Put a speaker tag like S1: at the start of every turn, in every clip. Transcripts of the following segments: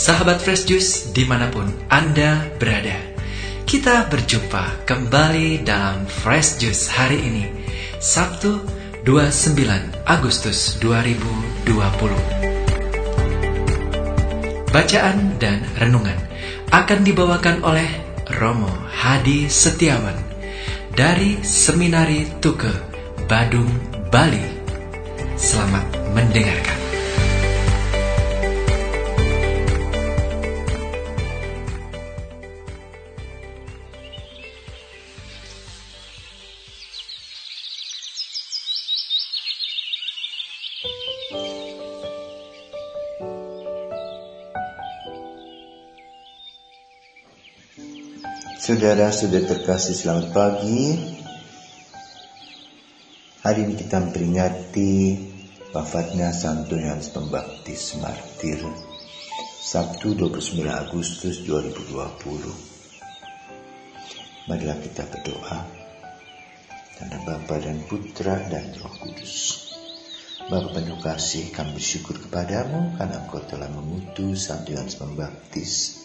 S1: Sahabat Fresh Juice di mana pun Anda berada. Kita berjumpa kembali dalam Fresh Juice hari ini Sabtu 29 Agustus 2020 Bacaan dan renungan akan dibawakan oleh Romo Hadi Setiawan Dari Seminari Tuke, Badung, Bali. Selamat mendengarkan
S2: Saudara-saudara terkasih selamat pagi. Hari ini kita memperingati wafatnya Santo Yohanes Pembaptis Martir Sabtu 29 Agustus 2020 Marilah kita berdoa. Karena Bapa dan Putra dan Roh Kudus Bapa penuh kasih kami bersyukur kepadamu Karena engkau telah mengutus Santo Yohanes Pembaptis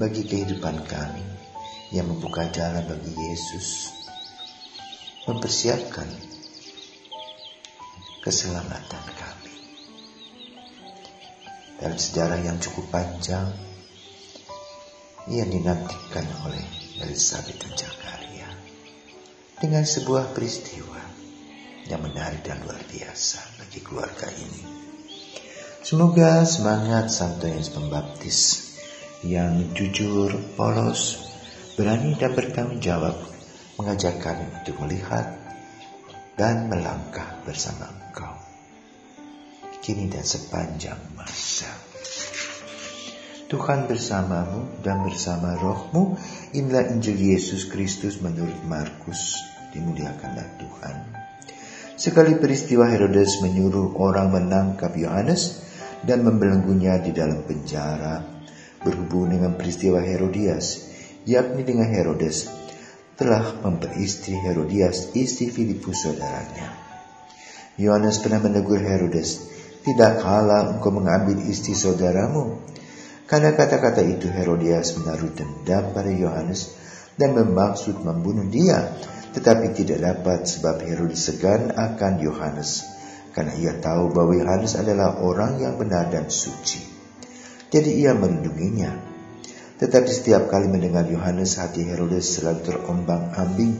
S2: Bagi kehidupan kami yang membuka jalan bagi Yesus mempersiapkan keselamatan kami. Dalam sejarah yang cukup panjang, ia dinantikan oleh Elizabeth dan Zakaria dengan sebuah peristiwa yang menarik dan luar biasa bagi keluarga ini. Semoga semangat Santo Yohanes Pembaptis yang jujur, polos, berani dan bertanggung jawab mengajak kami untuk melihat dan melangkah bersama engkau. Kini dan sepanjang masa. Tuhan bersamamu dan bersama rohmu, inilah Injil Yesus Kristus menurut Markus, dimuliakanlah Tuhan. Sekali peristiwa Herodes menyuruh orang menangkap Yohanes dan membelenggunya di dalam penjara berhubung dengan peristiwa Herodias yakni dengan Herodes, telah memperistri Herodias, istri Filipus saudaranya. Yohanes pernah menegur Herodes, tidak kalah engkau mengambil istri saudaramu. Karena kata-kata itu Herodias menaruh dendam pada Yohanes dan bermaksud membunuh dia, tetapi tidak dapat sebab Herodes segan akan Yohanes, karena ia tahu bahwa Yohanes adalah orang yang benar dan suci. Jadi ia melindunginya. Tetapi setiap kali mendengar Yohanes, hati Herodes selalu terombang-ambing.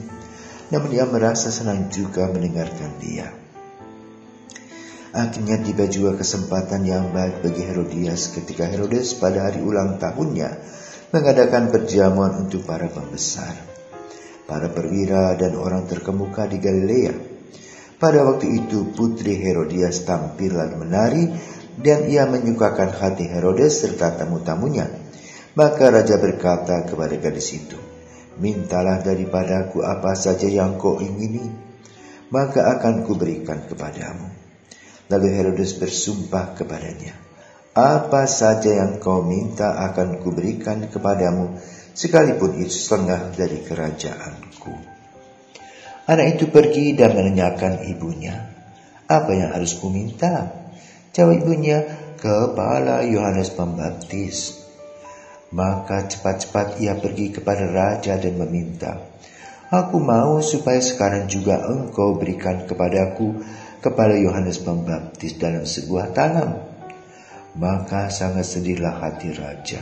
S2: Namun ia merasa senang juga mendengarkan dia. Akhirnya tiba juga kesempatan yang baik bagi Herodias ketika Herodes pada hari ulang tahunnya mengadakan perjamuan untuk para pembesar, para perwira dan orang terkemuka di Galilea. Pada waktu itu putri Herodias tampil lalu menari dan ia menyukakan hati Herodes serta tamu-tamunya. Maka raja berkata kepada gadis itu, Mintalah daripadaku apa saja yang kau ingini, maka akan kuberikan kepadamu. Lalu Herodes bersumpah kepadanya, Apa saja yang kau minta akan kuberikan kepadamu, sekalipun itu setengah dari kerajaanku. Anak itu pergi dan menanyakan ibunya, Apa yang harus kuminta? Jawab ibunya, Kepala Yohanes Pembaptis. Maka cepat-cepat ia pergi kepada raja dan meminta, Aku mau supaya sekarang juga engkau berikan kepadaku kepala Yohanes Pembaptis dalam sebuah tanam. Maka sangat sedihlah hati raja.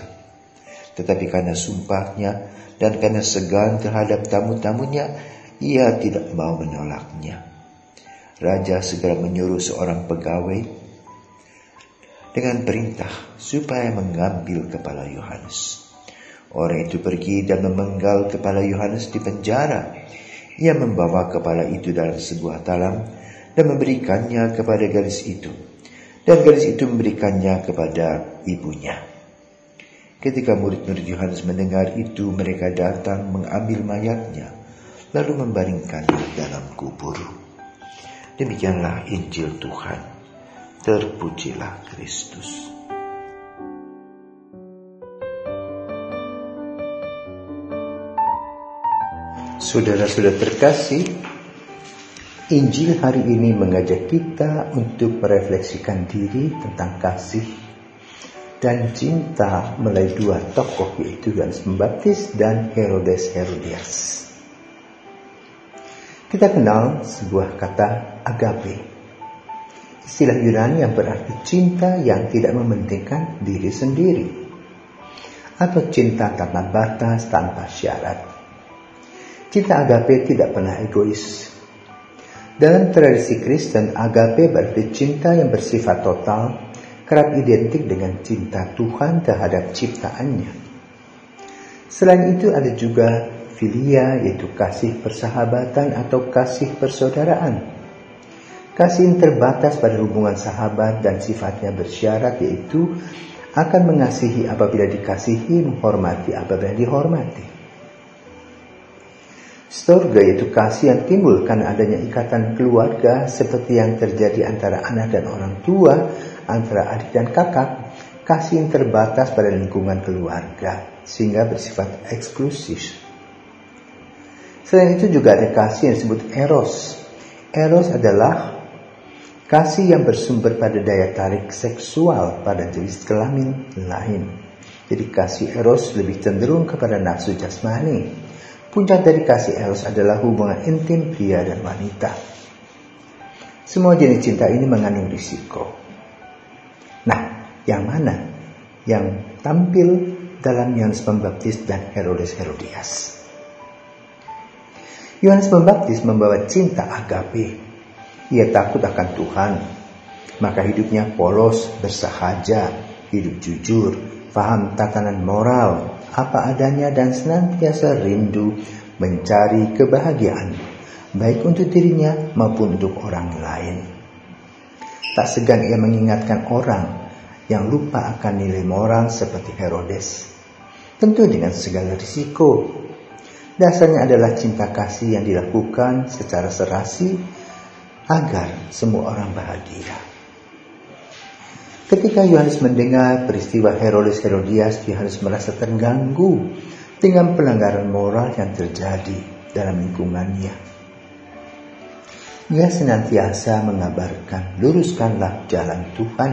S2: Tetapi karena sumpahnya dan karena segan terhadap tamu-tamunya, ia tidak mau menolaknya. Raja segera menyuruh seorang pegawai dengan perintah supaya mengambil kepala Yohanes. Orang itu pergi dan memenggal kepala Yohanes di penjara. Ia membawa kepala itu dalam sebuah talam dan memberikannya kepada gadis itu. Dan gadis itu memberikannya kepada ibunya. Ketika murid-murid Yohanes mendengar itu, mereka datang mengambil mayatnya, lalu membaringkannya dalam kubur. Demikianlah Injil Tuhan. Terpujilah Kristus. Saudara-saudara terkasih, Injil hari ini mengajak kita untuk merefleksikan diri tentang kasih
S3: dan cinta melalui dua tokoh yaitu Yohanes Pembaptis dan Herodes Herodias. Kita kenal sebuah kata agape. Istilah Yunani yang berarti cinta yang tidak mementingkan diri sendiri. Atau cinta tanpa batas, tanpa syarat. Cinta agape tidak pernah egois. Dalam tradisi Kristen, agape berarti cinta yang bersifat total, kerap identik dengan cinta Tuhan terhadap ciptaannya. Selain itu ada juga filia yaitu kasih persahabatan atau kasih persaudaraan. Kasih yang terbatas pada hubungan sahabat dan sifatnya bersyarat yaitu akan mengasihi apabila dikasihi, menghormati apabila dihormati. Storge yaitu kasih yang timbul karena adanya ikatan keluarga seperti yang terjadi antara anak dan orang tua antara adik dan kakak, kasih yang terbatas pada lingkungan keluarga, sehingga bersifat eksklusif. Selain itu juga ada kasih yang disebut eros. Eros adalah kasih yang bersumber pada daya tarik seksual pada jenis kelamin lain. Jadi kasih eros lebih cenderung kepada nafsu jasmani. Puncak dari kasih eros adalah hubungan intim pria dan wanita. Semua jenis cinta ini mengandung risiko. Nah, yang mana yang tampil dalam Yohanes Pembaptis dan Herodes Herodias? Yohanes Pembaptis membawa cinta agape. Ia takut akan Tuhan, maka hidupnya polos, bersahaja, hidup jujur, paham tatanan moral, apa adanya dan senantiasa rindu mencari kebahagiaan, baik untuk dirinya maupun untuk orang lain. Tak segan ia mengingatkan orang yang lupa akan nilai moral seperti Herodes. Tentu dengan segala risiko. Dasarnya adalah cinta kasih yang dilakukan secara serasi agar semua orang bahagia. Ketika Yohanes mendengar peristiwa Herodes Herodias, Yohanes merasa terganggu dengan pelanggaran moral yang terjadi dalam lingkungannya. Ia senantiasa mengabarkan, luruskanlah jalan Tuhan.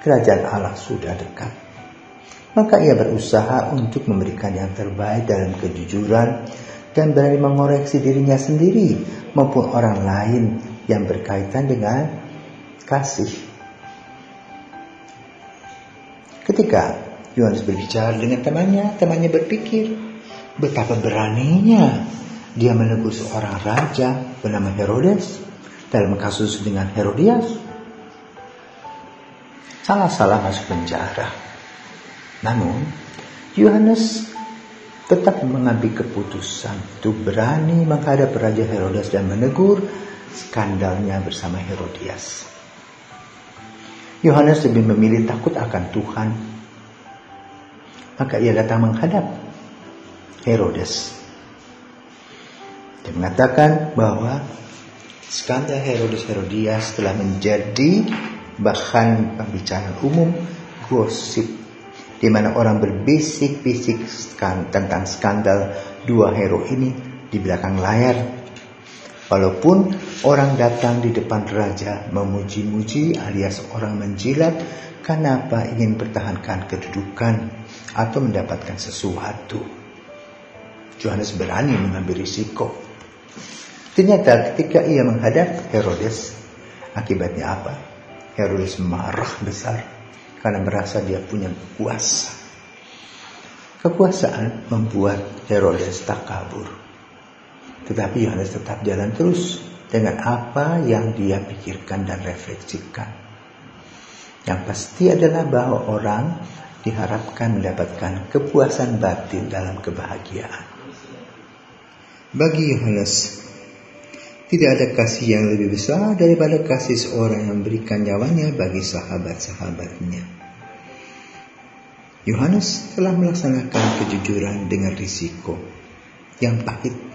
S3: Kerajaan Allah sudah dekat. Maka ia berusaha untuk memberikan yang terbaik dalam kejujuran dan berani mengoreksi dirinya sendiri maupun orang lain yang berkaitan dengan kasih. Ketika Yohanes berbicara dengan temannya, temannya berpikir betapa beraninya dia menegur seorang raja bernama Herodes dalam kasus dengan Herodias. Salah-salah masuk penjara. Namun, Yohanes tetap mengambil keputusan untuk berani menghadap Raja Herodes dan menegur skandalnya bersama Herodias. Yohanes lebih memilih takut akan Tuhan. Maka ia datang menghadap Herodes dia mengatakan bahwa skandal Herodes Herodias telah menjadi bahan pembicaraan umum gosip di mana orang berbisik-bisik tentang skandal dua hero ini di belakang layar. Walaupun orang datang di depan raja memuji-muji alias orang menjilat karena apa ingin pertahankan kedudukan atau mendapatkan sesuatu. Johannes berani mengambil risiko Ternyata ketika ia menghadap Herodes, akibatnya apa? Herodes marah besar karena merasa dia punya kuasa. Kekuasaan membuat Herodes tak kabur. Tetapi Yohanes tetap jalan terus dengan apa yang dia pikirkan dan refleksikan. Yang pasti adalah bahwa orang diharapkan mendapatkan kepuasan batin dalam kebahagiaan. Bagi Yohanes, tidak ada kasih yang lebih besar daripada kasih seorang yang memberikan nyawanya bagi sahabat-sahabatnya. Yohanes telah melaksanakan kejujuran dengan risiko yang pahit.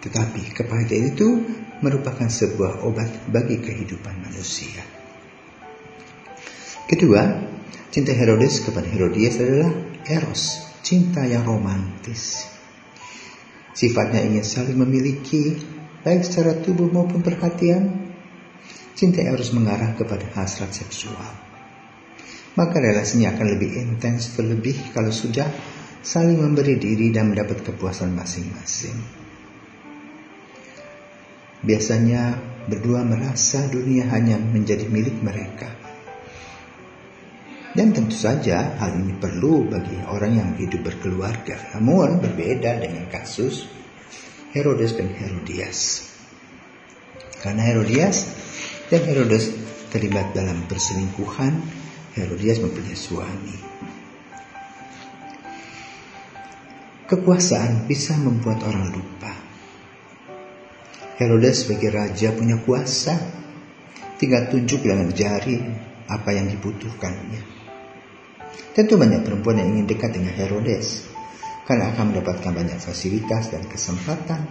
S3: Tetapi kepahitan itu merupakan sebuah obat bagi kehidupan manusia. Kedua, cinta Herodes kepada Herodias adalah eros, cinta yang romantis. Sifatnya ingin saling memiliki, baik secara tubuh maupun perhatian. Cinta harus mengarah kepada hasrat seksual. maka relasinya akan lebih intens terlebih kalau sudah saling memberi diri dan mendapat kepuasan masing-masing. Biasanya berdua merasa dunia hanya menjadi milik mereka. Dan tentu saja hal ini perlu bagi orang yang hidup berkeluarga. Namun berbeda dengan kasus Herodes dan Herodias. Karena Herodias dan Herodes terlibat dalam perselingkuhan, Herodias mempunyai suami. Kekuasaan bisa membuat orang lupa. Herodes sebagai raja punya kuasa. Tinggal tunjuk dengan jari apa yang dibutuhkannya. Tentu banyak perempuan yang ingin dekat dengan Herodes karena akan mendapatkan banyak fasilitas dan kesempatan.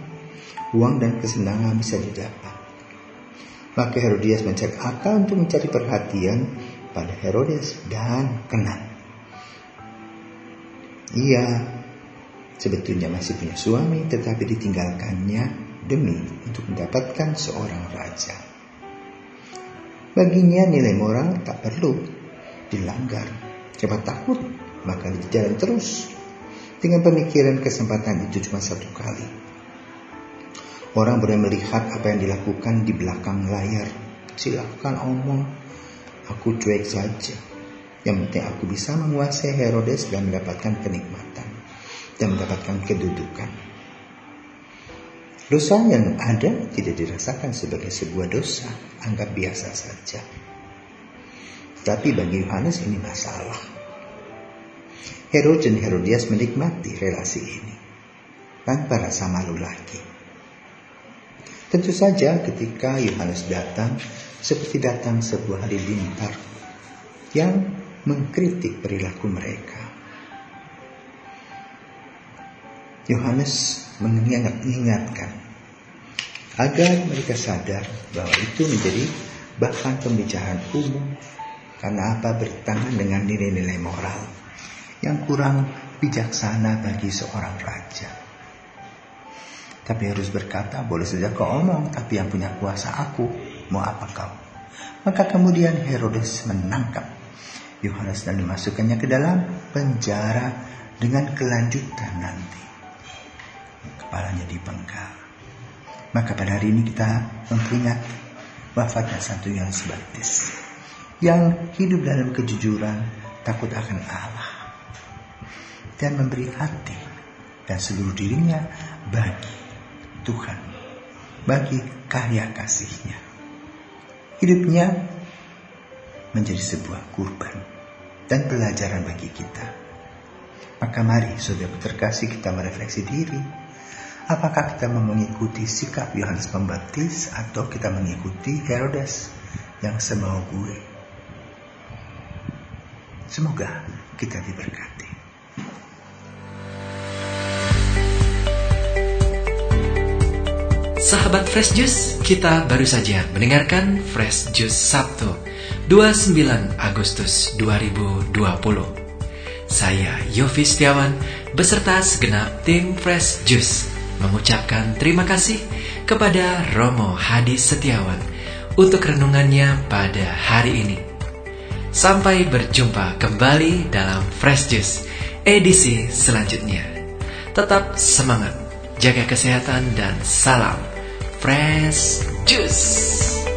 S3: Uang dan kesenangan bisa didapat. Maka Herodias mencari akal untuk mencari perhatian pada Herodes dan Kenan. Ia sebetulnya masih punya suami tetapi ditinggalkannya demi untuk mendapatkan seorang raja. Baginya nilai moral tak perlu dilanggar. Coba takut, maka jalan terus. Dengan pemikiran kesempatan itu cuma satu kali. Orang boleh melihat apa yang dilakukan di belakang layar. Silahkan omong, Aku cuek saja. Yang penting aku bisa menguasai Herodes dan mendapatkan kenikmatan dan mendapatkan kedudukan. Dosa yang ada tidak dirasakan sebagai sebuah dosa, anggap biasa saja. Tapi bagi Yohanes ini masalah. Herodes dan Herodias menikmati relasi ini tanpa rasa malu lagi. Tentu saja ketika Yohanes datang, seperti datang sebuah halilintar yang mengkritik perilaku mereka. Yohanes mengingatkan agar mereka sadar bahwa itu menjadi bahan pembicaraan umum karena apa bertentangan dengan nilai-nilai moral yang kurang bijaksana bagi seorang raja. Tapi harus berkata, boleh saja kau omong, tapi yang punya kuasa aku, mau apa kau? Maka kemudian Herodes menangkap Yohanes dan dimasukkannya ke dalam penjara dengan kelanjutan nanti. Kepalanya dipenggal. Maka pada hari ini kita memperingat wafatnya Santo Yohanes Baptis yang hidup dalam kejujuran, takut akan Allah dan memberi hati dan seluruh dirinya bagi Tuhan, bagi karya kasihnya hidupnya menjadi sebuah kurban dan pelajaran bagi kita. Maka mari saudara terkasih kita merefleksi diri. Apakah kita mengikuti sikap Yohanes Pembaptis atau kita mengikuti Herodes yang semau gue? Semoga kita diberkati.
S1: Sahabat Fresh Juice, kita baru saja mendengarkan Fresh Juice Sabtu 29 Agustus 2020. Saya Yofi Setiawan beserta segenap tim Fresh Juice mengucapkan terima kasih kepada Romo Hadi Setiawan untuk renungannya pada hari ini. Sampai berjumpa kembali dalam Fresh Juice edisi selanjutnya. Tetap semangat, jaga kesehatan dan salam Fresh Juice.